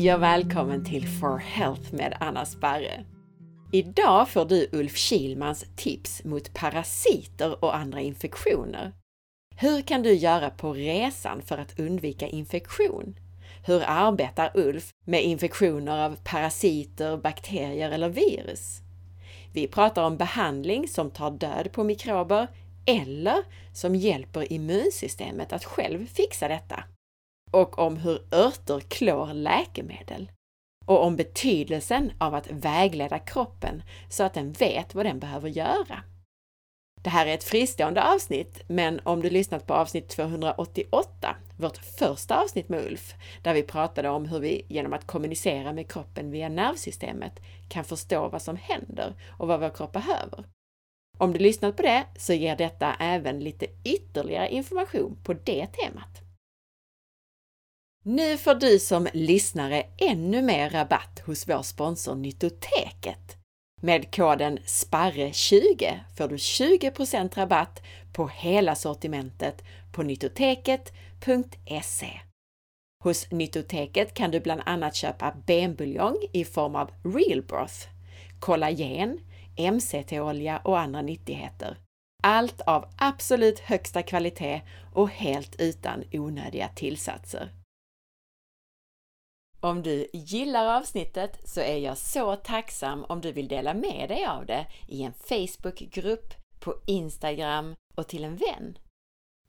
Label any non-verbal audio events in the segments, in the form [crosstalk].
Hej och välkommen till For Health med Anna Sparre. Idag får du Ulf Kilmans tips mot parasiter och andra infektioner. Hur kan du göra på resan för att undvika infektion? Hur arbetar Ulf med infektioner av parasiter, bakterier eller virus? Vi pratar om behandling som tar död på mikrober eller som hjälper immunsystemet att själv fixa detta. Och om hur örter klår läkemedel. Och om betydelsen av att vägleda kroppen så att den vet vad den behöver göra. Det här är ett fristående avsnitt, men om du lyssnat på avsnitt 288, vårt första avsnitt med Ulf, där vi pratade om hur vi genom att kommunicera med kroppen via nervsystemet kan förstå vad som händer och vad vår kropp behöver. Om du lyssnat på det så ger detta även lite ytterligare information på det temat. Nu får du som lyssnare ännu mer rabatt hos vår sponsor Nyttoteket. Med koden SPARRE20 får du 20% rabatt på hela sortimentet på nyttoteket.se. Hos Nyttoteket kan du bland annat köpa benbuljong i form av real broth, kollagen, MCT-olja och andra nyttigheter. Allt av absolut högsta kvalitet och helt utan onödiga tillsatser. Om du gillar avsnittet så är jag så tacksam om du vill dela med dig av det i en Facebookgrupp, på Instagram och till en vän.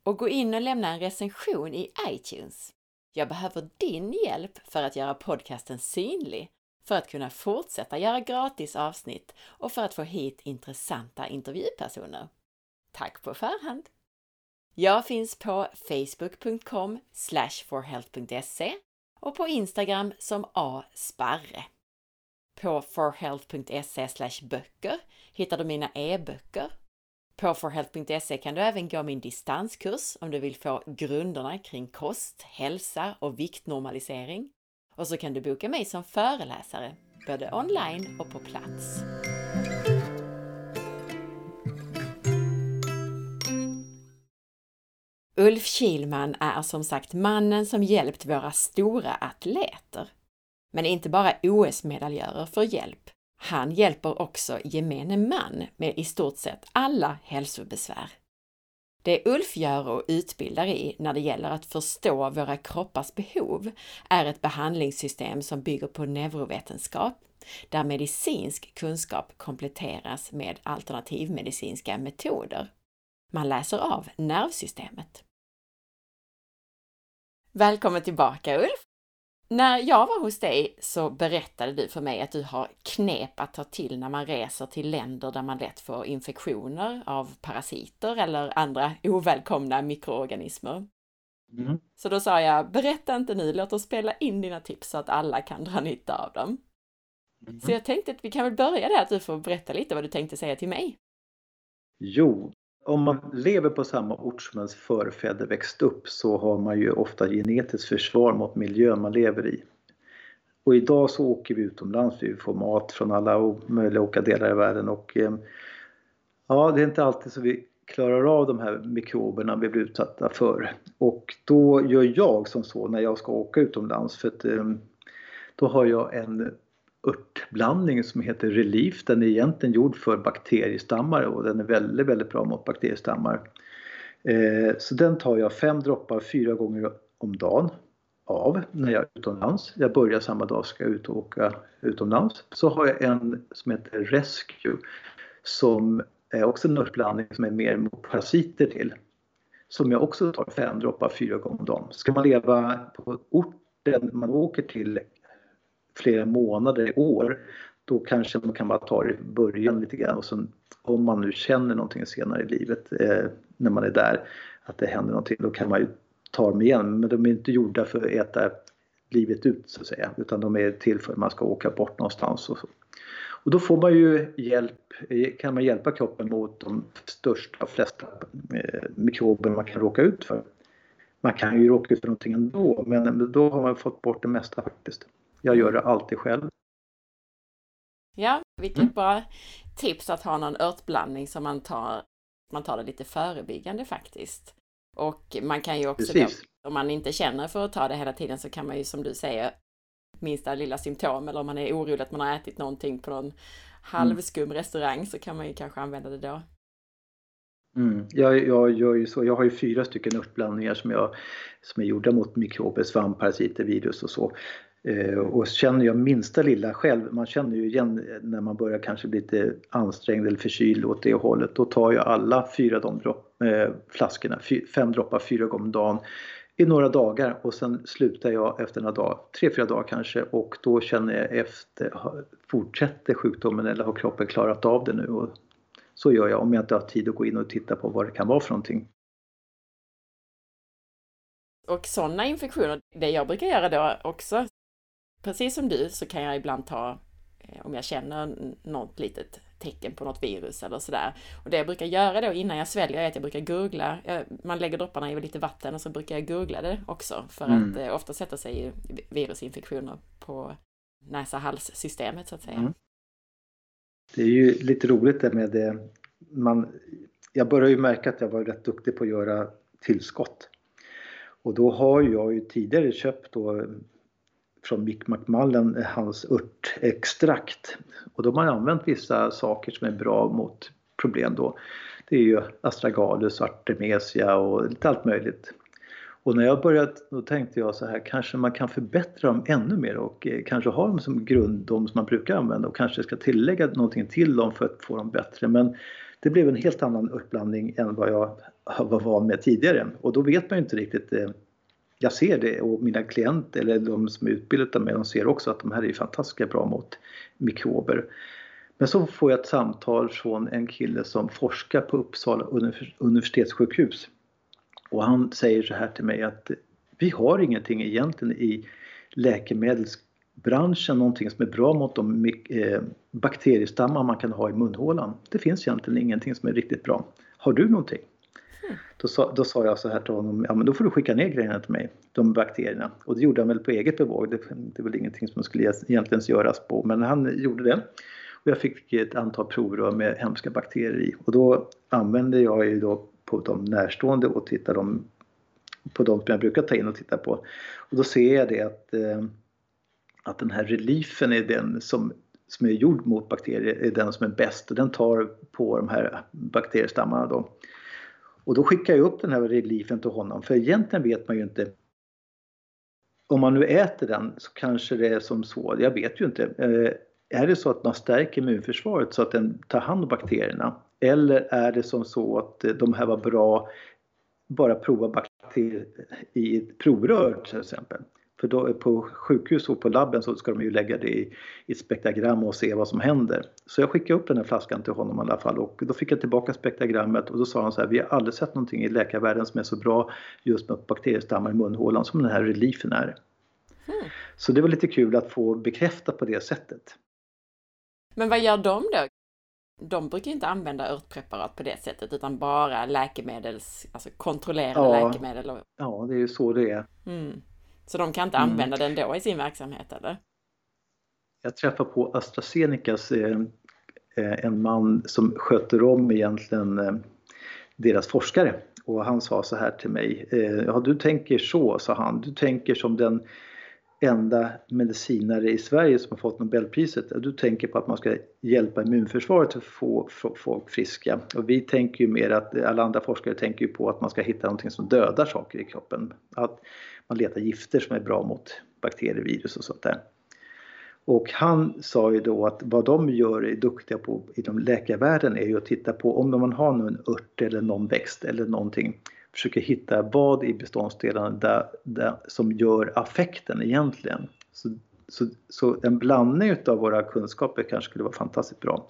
Och gå in och lämna en recension i iTunes. Jag behöver din hjälp för att göra podcasten synlig, för att kunna fortsätta göra gratis avsnitt och för att få hit intressanta intervjupersoner. Tack på förhand! Jag finns på facebook.com forhealth.se och på Instagram som asparre. På forhealth.se böcker hittar du mina e-böcker. På forhealth.se kan du även gå min distanskurs om du vill få grunderna kring kost, hälsa och viktnormalisering. Och så kan du boka mig som föreläsare, både online och på plats. Ulf Kilman är som sagt mannen som hjälpt våra stora atleter. Men inte bara OS-medaljörer får hjälp. Han hjälper också gemene man med i stort sett alla hälsobesvär. Det Ulf gör och utbildar i när det gäller att förstå våra kroppars behov är ett behandlingssystem som bygger på neurovetenskap, där medicinsk kunskap kompletteras med alternativmedicinska metoder. Man läser av nervsystemet. Välkommen tillbaka Ulf! När jag var hos dig så berättade du för mig att du har knep att ta till när man reser till länder där man lätt får infektioner av parasiter eller andra ovälkomna mikroorganismer. Mm. Så då sa jag, berätta inte nu, låt oss spela in dina tips så att alla kan dra nytta av dem. Mm. Så jag tänkte att vi kan väl börja där, att du får berätta lite vad du tänkte säga till mig. Jo, om man lever på samma ort som ens förfäder växt upp så har man ju ofta genetiskt försvar mot miljön man lever i. Och idag så åker vi utomlands, vi får mat från alla möjliga olika delar i världen och eh, ja, det är inte alltid så vi klarar av de här mikroberna vi blir utsatta för. Och då gör jag som så när jag ska åka utomlands för att eh, då har jag en örtblandning som heter Relief. Den är egentligen gjord för bakteriestammar och den är väldigt, väldigt bra mot bakteriestammar. Eh, så den tar jag fem droppar fyra gånger om dagen av när jag är utomlands. Jag börjar samma dag ska jag ut och åka utomlands. Så har jag en som heter Rescue som är också en örtblandning som är mer mot parasiter till. Som jag också tar fem droppar fyra gånger om dagen. Ska man leva på orten man åker till flera månader, i år, då kanske man kan bara ta det i början lite grann och sen om man nu känner någonting senare i livet eh, när man är där, att det händer någonting, då kan man ju ta dem igen. Men de är inte gjorda för att äta livet ut så att säga, utan de är till för att man ska åka bort någonstans och så. Och då får man ju hjälp, eh, kan man hjälpa kroppen mot de största, flesta eh, mikrober man kan råka ut för. Man kan ju råka ut för någonting ändå, men då har man fått bort det mesta faktiskt. Jag gör det alltid själv. Ja, vilket mm. bra tips att ha någon örtblandning som man tar, man tar det lite förebyggande faktiskt. Och man kan ju också, då, om man inte känner för att ta det hela tiden, så kan man ju som du säger minsta lilla symptom eller om man är orolig att man har ätit någonting på någon halvskum restaurang så kan man ju kanske använda det då. Mm. Jag, jag gör ju så. Jag har ju fyra stycken örtblandningar som, jag, som är gjorda mot mikrober, svamp, parasiter, virus och så. Eh, och känner jag minsta lilla själv, man känner ju igen när man börjar kanske bli lite ansträngd eller förkyld åt det hållet. Då tar jag alla fyra de dropp, eh, flaskorna, fy, fem droppar fyra gånger om dagen i några dagar och sen slutar jag efter några dagar, tre, fyra dagar kanske och då känner jag efter, fortsätter sjukdomen eller har kroppen klarat av det nu? Och så gör jag om jag inte har tid att gå in och titta på vad det kan vara för någonting. Och sådana infektioner, det jag brukar göra då också, precis som du så kan jag ibland ta, eh, om jag känner något litet tecken på något virus eller sådär. Och det jag brukar göra då innan jag sväljer är att jag brukar googla, man lägger dropparna i lite vatten och så brukar jag googla det också för mm. att eh, ofta sätter sig virusinfektioner på näsa-hals-systemet så att säga. Mm. Det är ju lite roligt det med det. Man, jag börjar ju märka att jag var rätt duktig på att göra tillskott. Och då har jag ju tidigare köpt då från Mick McMullen, eh, hans örtextrakt. Och då har man använt vissa saker som är bra mot problem då. Det är ju astragalus, artemisia och lite allt möjligt. Och när jag började, då tänkte jag så här, kanske man kan förbättra dem ännu mer och eh, kanske ha dem som grund, de som man brukar använda och kanske ska tillägga någonting till dem för att få dem bättre. Men det blev en helt annan uppblandning än vad jag var van med tidigare och då vet man ju inte riktigt eh, jag ser det och mina klienter eller de som är utbildade med de ser också att de här är fantastiskt bra mot mikrober. Men så får jag ett samtal från en kille som forskar på Uppsala universitetssjukhus. Och han säger så här till mig att vi har ingenting egentligen i läkemedelsbranschen, någonting som är bra mot de eh, bakteriestammar man kan ha i munhålan. Det finns egentligen ingenting som är riktigt bra. Har du någonting? Då sa, då sa jag så här till honom, ja men då får du skicka ner grejerna till mig, de bakterierna. Och det gjorde han väl på eget bevåg, det, det är väl ingenting som skulle egentligen göras på, men han gjorde det. Och jag fick ett antal provrör med hemska bakterier i och då använde jag ju då på de närstående och tittade de, på de som jag brukar ta in och titta på. Och då ser jag det att, eh, att den här reliefen är den som som är gjord mot bakterier är den som är bäst och den tar på de här bakteriestammarna då. Och då skickar jag upp den här reliefen till honom för egentligen vet man ju inte om man nu äter den så kanske det är som så, jag vet ju inte. Eh, är det så att man stärker immunförsvaret så att den tar hand om bakterierna? Eller är det som så att eh, de här var bra, bara prova bakterier i ett provrör till exempel? För då, på sjukhus och på labben så ska de ju lägga det i, i ett spektagram och se vad som händer. Så jag skickade upp den här flaskan till honom i alla fall och då fick jag tillbaka spektragrammet och då sa han så här, vi har aldrig sett någonting i läkarvärlden som är så bra just med bakteriestammar i munhålan som den här reliefen är. Mm. Så det var lite kul att få bekräfta på det sättet. Men vad gör de då? De brukar inte använda örtpreparat på det sättet utan bara läkemedels, alltså kontrollerade ja, läkemedel. Ja, det är ju så det är. Mm. Så de kan inte mm. använda den då i sin verksamhet eller? Jag träffade på AstraZenecas eh, eh, en man som sköter om egentligen eh, deras forskare och han sa så här till mig. Eh, ja, du tänker så, sa han. Du tänker som den enda medicinare i Sverige som har fått Nobelpriset. Du tänker på att man ska hjälpa immunförsvaret att få folk friska. Och vi tänker ju mer att alla andra forskare tänker ju på att man ska hitta någonting som dödar saker i kroppen. Att man letar gifter som är bra mot bakterier, virus och sånt där. Och han sa ju då att vad de gör är duktiga på inom läkarvärlden är ju att titta på om man har en ört eller någon växt eller någonting försöker hitta vad i beståndsdelarna där, där, som gör affekten egentligen. Så, så, så en blandning av våra kunskaper kanske skulle vara fantastiskt bra.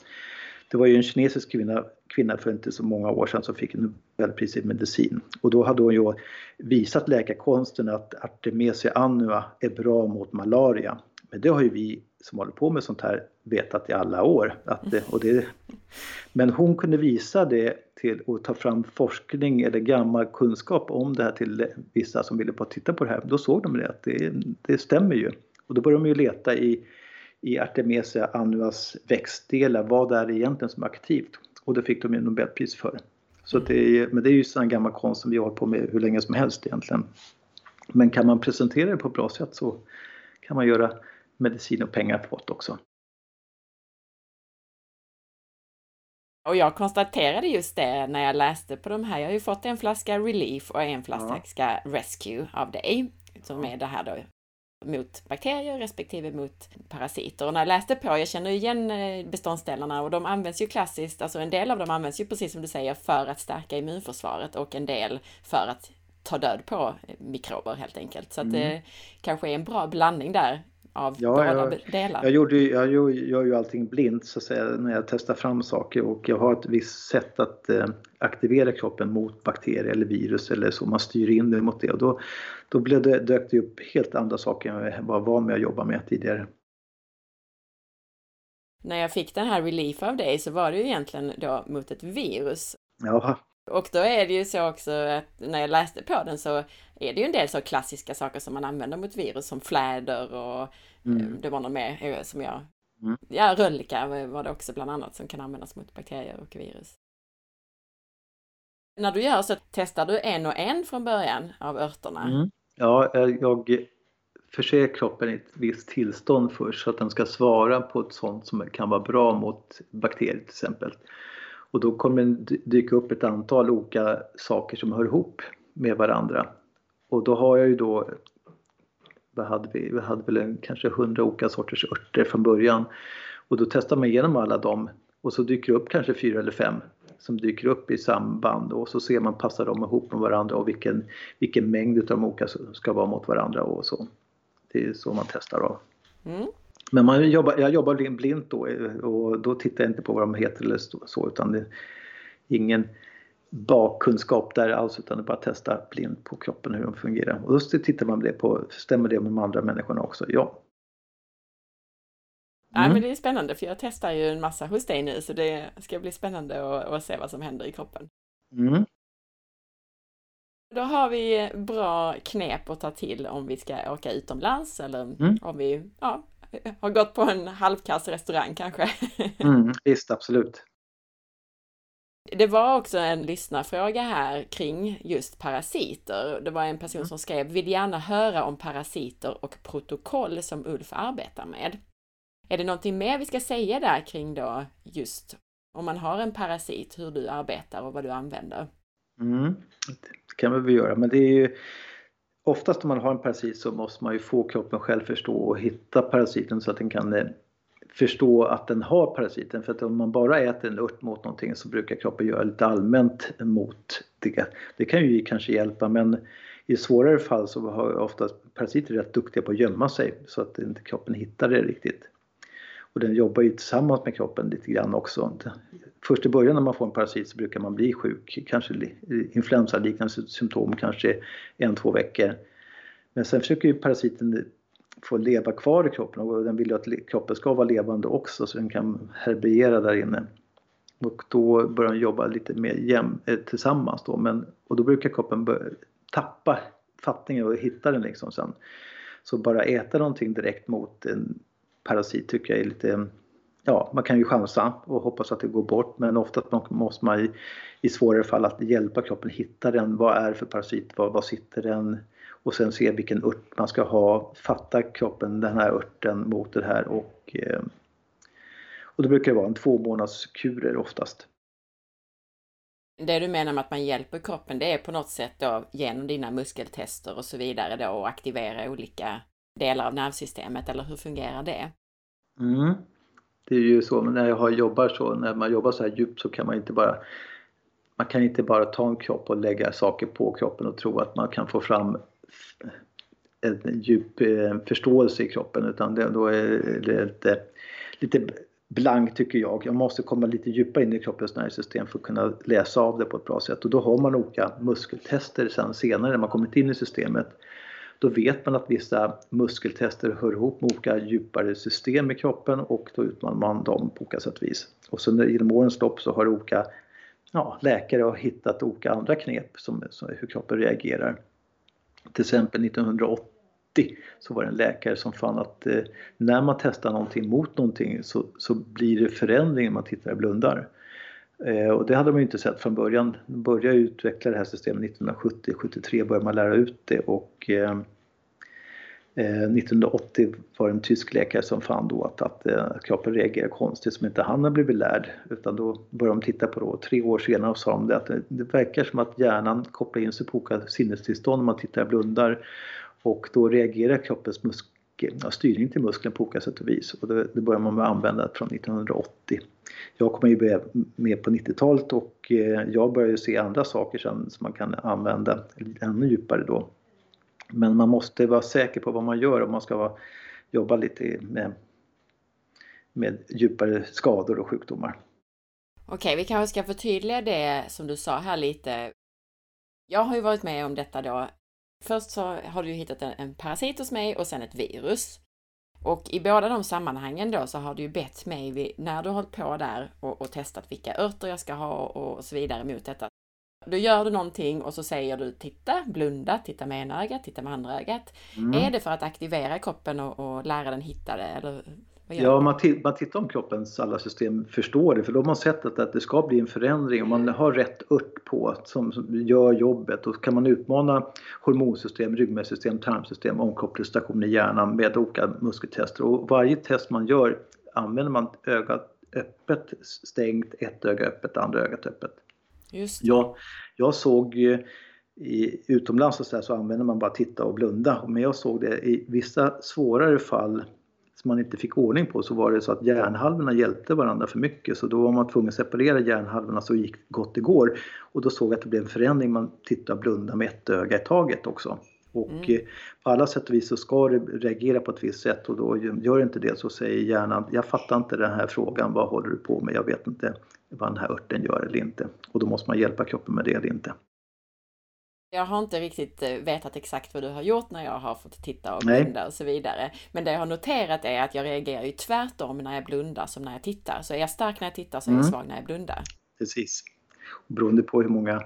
Det var ju en kinesisk kvinna, kvinna för inte så många år sedan som fick Nobelpris i medicin. Och då hade hon ju visat läkarkonsten att Artemisia annua är bra mot malaria. Men det har ju vi som håller på med sånt här vetat i alla år. Att det, och det, [laughs] men hon kunde visa det till att ta fram forskning eller gammal kunskap om det här till vissa som ville bara titta på det här. Då såg de det att det, det stämmer ju. Och då började de ju leta i, i Artemisia annuas växtdelar, vad är det egentligen som är aktivt? Och det fick de ju Nobelpris för. Så det är, men det är ju sån gammal konst som vi har hållit på med hur länge som helst egentligen. Men kan man presentera det på ett bra sätt så kan man göra medicin och pengar fått också. Och jag konstaterade just det när jag läste på de här. Jag har ju fått en flaska Relief och en flaska ja. Rescue av dig, som är det här då mot bakterier respektive mot parasiter. Och när jag läste på, jag känner igen eh, beståndsdelarna och de används ju klassiskt, alltså en del av dem används ju precis som du säger för att stärka immunförsvaret och en del för att ta död på mikrober helt enkelt. Så att mm. det kanske är en bra blandning där av ja, jag, delar. Jag, gjorde, jag gör ju allting blint så att säga när jag testar fram saker och jag har ett visst sätt att eh, aktivera kroppen mot bakterier eller virus eller så. Man styr in det mot det och då, då blev det, dök det upp helt andra saker än jag var van med att jobba med tidigare. När jag fick den här relief av dig så var det ju egentligen då mot ett virus. Ja. Och då är det ju så också att när jag läste på den så är det ju en del så klassiska saker som man använder mot virus som fläder och mm. Eh, det var något mer eh, som jag... Mm. Ja, röllika var det också bland annat som kan användas mot bakterier och virus. När du gör så testar du en och en från början av örterna? Mm. Ja, eh, jag förser kroppen i ett visst tillstånd först så att den ska svara på ett sånt som kan vara bra mot bakterier till exempel. Och då kommer det dyka upp ett antal olika saker som hör ihop med varandra. Och då har jag ju då, vad hade vi, vi hade väl en, kanske hundra olika sorters örter från början. Och då testar man igenom alla dem och så dyker det upp kanske fyra eller fem som dyker upp i samband och så ser man passar de ihop med varandra och vilken, vilken mängd utav de olika ska vara mot varandra och så. Det är så man testar då. Mm. Men man jobbar, jag jobbar blint då och då tittar jag inte på vad de heter eller så utan det är ingen bakkunskap där alls utan det är bara att testa blint på kroppen hur de fungerar. Och då tittar man det på, stämmer det med de andra människorna också? Ja. Mm. Ja, men det är spännande för jag testar ju en massa hos dig nu så det ska bli spännande att, att se vad som händer i kroppen. Mm. Då har vi bra knep att ta till om vi ska åka utomlands eller mm. om vi ja, [laughs] har gått på en halvkass restaurang kanske. [laughs] Mm, visst, absolut. Det var också en lyssnarfråga här kring just parasiter. Det var en person mm. som skrev, vill gärna höra om parasiter och protokoll som Ulf arbetar med. Är det någonting mer vi ska säga där kring då just om man har en parasit, hur du arbetar och vad du använder? Mm, det kan vi göra, men det är ju oftast om man har en parasit så måste man ju få kroppen själv förstå och hitta parasiten så att den kan eh, förstå att den har parasiten. För att om man bara äter en ört mot någonting så brukar kroppen göra lite allmänt mot det. Det kan ju kanske hjälpa men i svårare fall så har oftast parasiter rätt duktiga på att gömma sig så att inte kroppen hittar det riktigt. Och den jobbar ju tillsammans med kroppen lite grann också. Först i början när man får en parasit så brukar man bli sjuk, kanske influensaliknande symptom kanske en, två veckor. Men sen försöker ju parasiten få leva kvar i kroppen och den vill ju att kroppen ska vara levande också så den kan herbergera där inne. Och då börjar den jobba lite mer jäm, eh, tillsammans då men, och då brukar kroppen tappa fattningen och hitta den liksom sen. Så bara äta någonting direkt mot en parasit tycker jag är lite Ja, man kan ju chansa och hoppas att det går bort men ofta måste man i, i svårare fall att hjälpa kroppen hitta den. Vad är det för parasit? Var, var sitter den? och sen se vilken ört man ska ha. Fatta kroppen den här örten mot det här och, eh, och då brukar det vara en två månaders kurer oftast. Det du menar med att man hjälper kroppen det är på något sätt då genom dina muskeltester och så vidare då och aktivera olika delar av nervsystemet eller hur fungerar det? Mm. Det är ju så när jag jobbar så, när man jobbar så här djupt så kan man inte bara man kan inte bara ta en kropp och lägga saker på kroppen och tro att man kan få fram en djup eh, förståelse i kroppen utan det, då är det lite, lite blank tycker jag. Jag måste komma lite djupare in i kroppens nervsystem för att kunna läsa av det på ett bra sätt och då har man olika muskeltester sen senare när man kommit in i systemet. Då vet man att vissa muskeltester hör ihop med olika djupare system i kroppen och då utmanar man dem på olika sätt och vis. Och sen genom årens lopp så har olika ja, läkare hittat olika andra knep som, som hur kroppen reagerar. Till exempel 1980 så var det en läkare som fann att eh, när man testar någonting mot någonting så, så blir det förändring när man tittar och blundar. Eh, och det hade man ju inte sett från början. De började utveckla det här systemet 1970-73 började man lära ut det och eh, eh 1980 var det en tysk läkare som fann då att, att, att eh, kroppen reagerar konstigt som inte han har blivit lärd. Utan då började de titta på det och tre år senare sa de det att det, det verkar som att hjärnan kopplar in sig på olika sinnestillstånd om man tittar och blundar. Och då reagerar kroppens muskel, ja, styrning till muskeln på olika sätt och vis. Och det, det började man med att använda från 1980. Jag kom ju med på 90-talet och eh, jag började se andra saker sen som man kan använda ännu djupare då. Men man måste vara säker på vad man gör om man ska vara, jobba lite med, med djupare skador och sjukdomar. Okej, vi kanske ska förtydliga det som du sa här lite. Jag har ju varit med om detta då. Först så har du hittat en, en parasit hos mig och sen ett virus. Och i båda de sammanhangen då så har du ju bett mig, när du har hållit på där och, och testat vilka örter jag ska ha och så vidare mot detta, då gör du någonting och så säger du titta, blunda, titta med ena ögat, titta med andra ögat. Mm. Är det för att aktivera kroppen och, och lära den hitta det? Eller ja, man, man tittar om kroppens alla system förstår det för då har man sett att, att det ska bli en förändring. Om man har rätt ört på som, som gör jobbet då kan man utmana hormonsystem, ryggmärgssystem, tarmsystem, omkopplingsstation i hjärnan med olika muskeltester. Och varje test man gör använder man ögat öppet, stängt, ett öga öppet, andra ögat öppet. Just jag, jag såg i, utomlands och så, så använder man bara titta och blunda. Men jag såg det i vissa svårare fall som man inte fick ordning på så var det så att hjärnhalvorna hjälpte varandra för mycket så då var man tvungen att separera hjärnhalvorna så gick gott det går. Och då såg jag att det blev en förändring, man tittade och blundade med ett öga i taget också. Och mm. Eh, på alla sätt och vis så ska det reagera på ett visst sätt och då gör det inte det så säger hjärnan, jag fattar inte den här frågan, vad håller du på med? Jag vet inte vad den här örten gör eller inte. Och då måste man hjälpa kroppen med det eller inte. Jag har inte riktigt eh, vetat exakt vad du har gjort när jag har fått titta och blunda och så vidare. Men det jag har noterat är att jag reagerar ju tvärtom när jag blundar som när jag tittar. Så är jag stark när jag tittar så är jag mm. svag när jag blundar. Precis. Beroende på hur många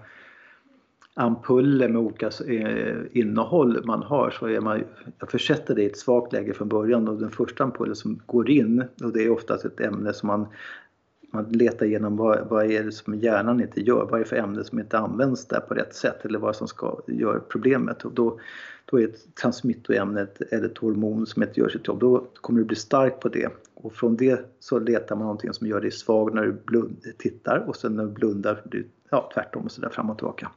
ampuller med olika eh, innehåll man har så är man, jag försätter det i ett svagt läge från början och den första ampullen som går in och det är oftast ett ämne som man man letar igenom vad, vad är det som hjärnan inte gör, vad är det för ämne som inte används där på rätt sätt eller vad som ska göra problemet. Och då, då är ett transmittoämne eller ett hormon som inte gör sitt jobb, då kommer du bli stark på det. Och från det så letar man någonting som gör dig svag när du blund, tittar och sen när du blundar, du, ja tvärtom och sådär fram och tillbaka.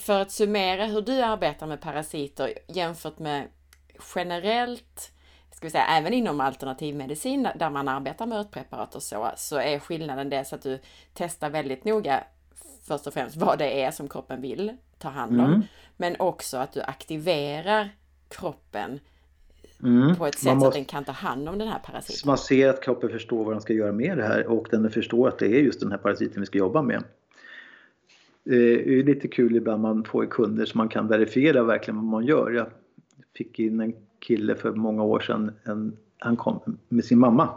För att summera hur du arbetar med parasiter jämfört med generellt ska vi säga, även inom alternativmedicin där man arbetar med örtpreparat och så, så är skillnaden det så att du testar väldigt noga först och främst vad det är som kroppen vill ta hand om, mm. men också att du aktiverar kroppen mm. på ett sätt måste, så att den kan ta hand om den här parasiten. Man ser att kroppen förstår vad den ska göra med det här och den förstår att det är just den här parasiten vi ska jobba med. Det är lite kul ibland man får kunder som man kan verifiera verkligen vad man gör. Jag fick in en kille för många år sedan. En, han kom med sin mamma.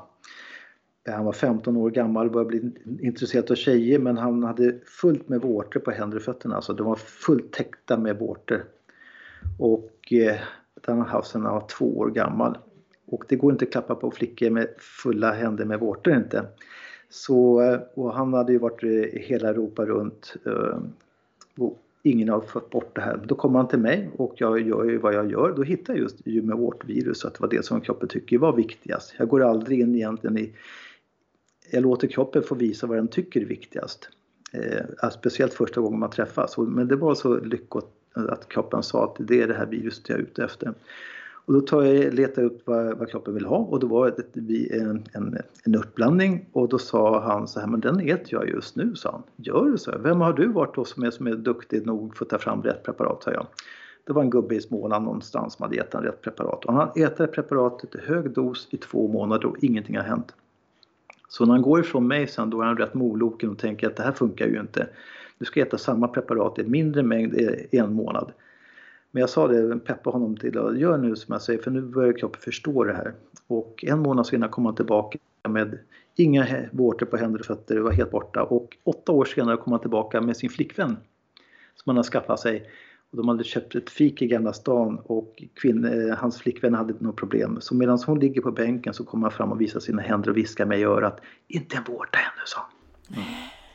Eh, han var 15 år gammal och började bli intresserad av tjejer men han hade fullt med vårtor på händer och fötterna. Alltså de var fullt täckta med vårtor. Och eh, den har haft sedan han var två år gammal. Och det går inte att klappa på flickor med fulla händer med vårtor inte. Så, eh, och han hade ju varit hela Europa runt. Eh, ingen har fått bort det här. Då kommer han till mig och jag gör ju vad jag gör. Då hittar jag just ljumewort-virus, att det var det som kroppen tycker var viktigast. Jag går aldrig in egentligen i... Jag låter kroppen få visa vad den tycker är viktigast. Eh, alltså speciellt första gången man träffas. Men det var så lyckat att kroppen sa att det är det här viruset jag är ute efter. Och då tar jag, letar upp vad, vad, kroppen vill ha och då var det en, en, en örtblandning och då sa han så här, men den äter jag just nu, sa han. Gör du så? Vem har du varit då som är, som är duktig nog för att ta fram rätt preparat, sa jag. Det var en gubbe i Småland någonstans som hade gett honom rätt preparat. Och han äter preparatet i hög dos i två månader och ingenting har hänt. Så när han går ifrån mig sen då är han rätt moloken och tänker att det här funkar ju inte. Du ska äta samma preparat i mindre mängd i en månad. Men jag sa det, peppa honom till att göra nu som jag säger för nu börjar kroppen förstå det här. Och en månad senare kom han tillbaka med inga vårtor på händer och fötter, det var helt borta. Och åtta år senare kom han tillbaka med sin flickvän som han har skaffat sig. Och de hade köpt ett fik i Gamla stan och kvinn, eh, hans flickvän hade något problem. Så medan hon ligger på bänken så kommer han fram och visar sina händer och viskar mig i örat. Inte en vårta ännu, sa mm.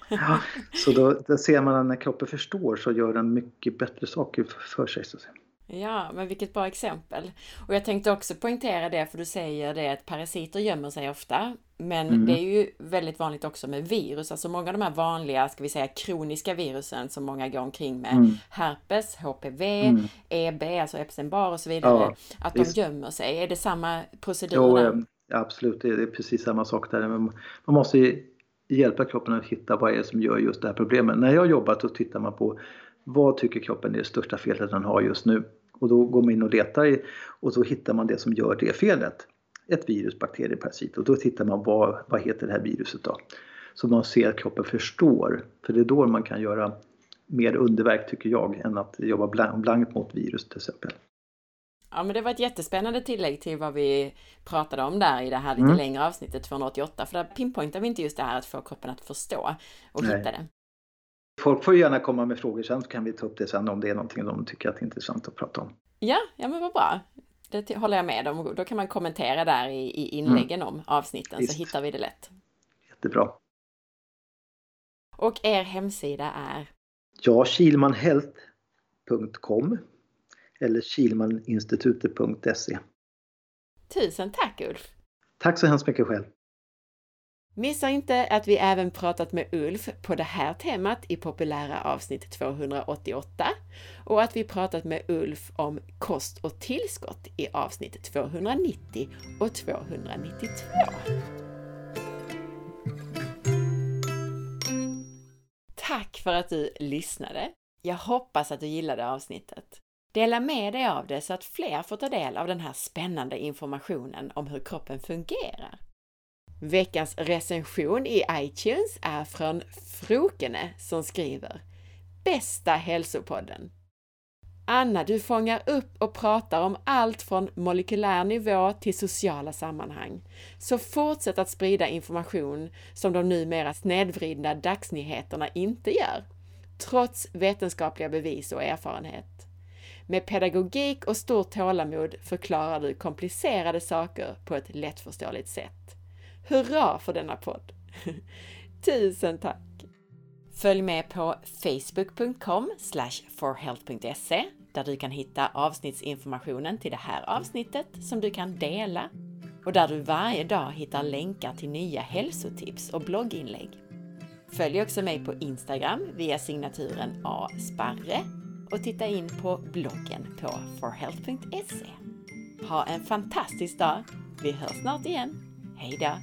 Ja, så då, då ser man att när kroppen förstår så gör den mycket bättre saker för sig. Så Ja, men vilket bra exempel. Och jag tänkte också poängtera det, för du säger det att parasiter gömmer sig ofta. Men mm. det är ju väldigt vanligt också med virus, alltså många av de här vanliga, ska vi säga kroniska virusen som många går omkring med, mm. herpes, HPV, mm. EB, alltså Epstein-Barr och så vidare, ja, att de visst. gömmer sig. Är det samma procedur? Jo, där? absolut, det är precis samma sak där. Man måste hjälpa kroppen att hitta vad det är som gör just det här problemet. När jag har jobbat så tittar man på vad tycker kroppen är det största felet den har just nu? Och då går man in och letar i, och så hittar man det som gör det felet. Ett virus, bakterie, parasit. Och då tittar man vad, vad heter det här viruset då? Så man ser att kroppen förstår. För det är då man kan göra mer underverk tycker jag än att jobba blankt mot virus till exempel. Ja, men det var ett jättespännande tillägg till vad vi pratade om där i det här lite mm. längre avsnittet 288. För där pinpointar vi inte just det här att få kroppen att förstå och Nej. hitta det. Folk får gärna komma med frågor sen så kan vi ta upp det sen om det är någonting de tycker att det är intressant att prata om. Ja, ja men vad bra. Det håller jag med om. Då kan man kommentera där i, i inläggen mm. om avsnitten Visst. så hittar vi det lätt. Jättebra. Och er hemsida är? Ja, kilmanhealth.com eller kilmaninstitutet.se. Tusen tack Ulf! Tack så hemskt mycket själv! Missa inte att vi även pratat med Ulf på det här temat i populära avsnitt 288 och att vi pratat med Ulf om kost och tillskott i avsnitt 290 och 292. Tack för att du lyssnade! Jag hoppas att du gillade avsnittet. Dela med dig av det så att fler får ta del av den här spännande informationen om hur kroppen fungerar. Veckans recension i iTunes är från Frokene som skriver Bästa hälsopodden! Anna, du fångar upp och pratar om allt från molekylär nivå till sociala sammanhang. Så fortsätt att sprida information som de numera snedvridna dagsnyheterna inte gör, trots vetenskapliga bevis och erfarenhet. Med pedagogik och stort tålamod förklarar du komplicerade saker på ett lättförståeligt sätt. Hurra för denna podd! [laughs] Tusen tack! Följ med på facebook.com forhealth.se där du kan hitta avsnittsinformationen till det här avsnittet som du kan dela och där du varje dag hittar länkar till nya hälsotips och blogginlägg. Följ också mig på Instagram via signaturen asparre och titta in på bloggen på forhealth.se. Ha en fantastisk dag! Vi hörs snart igen. Hej Hejdå!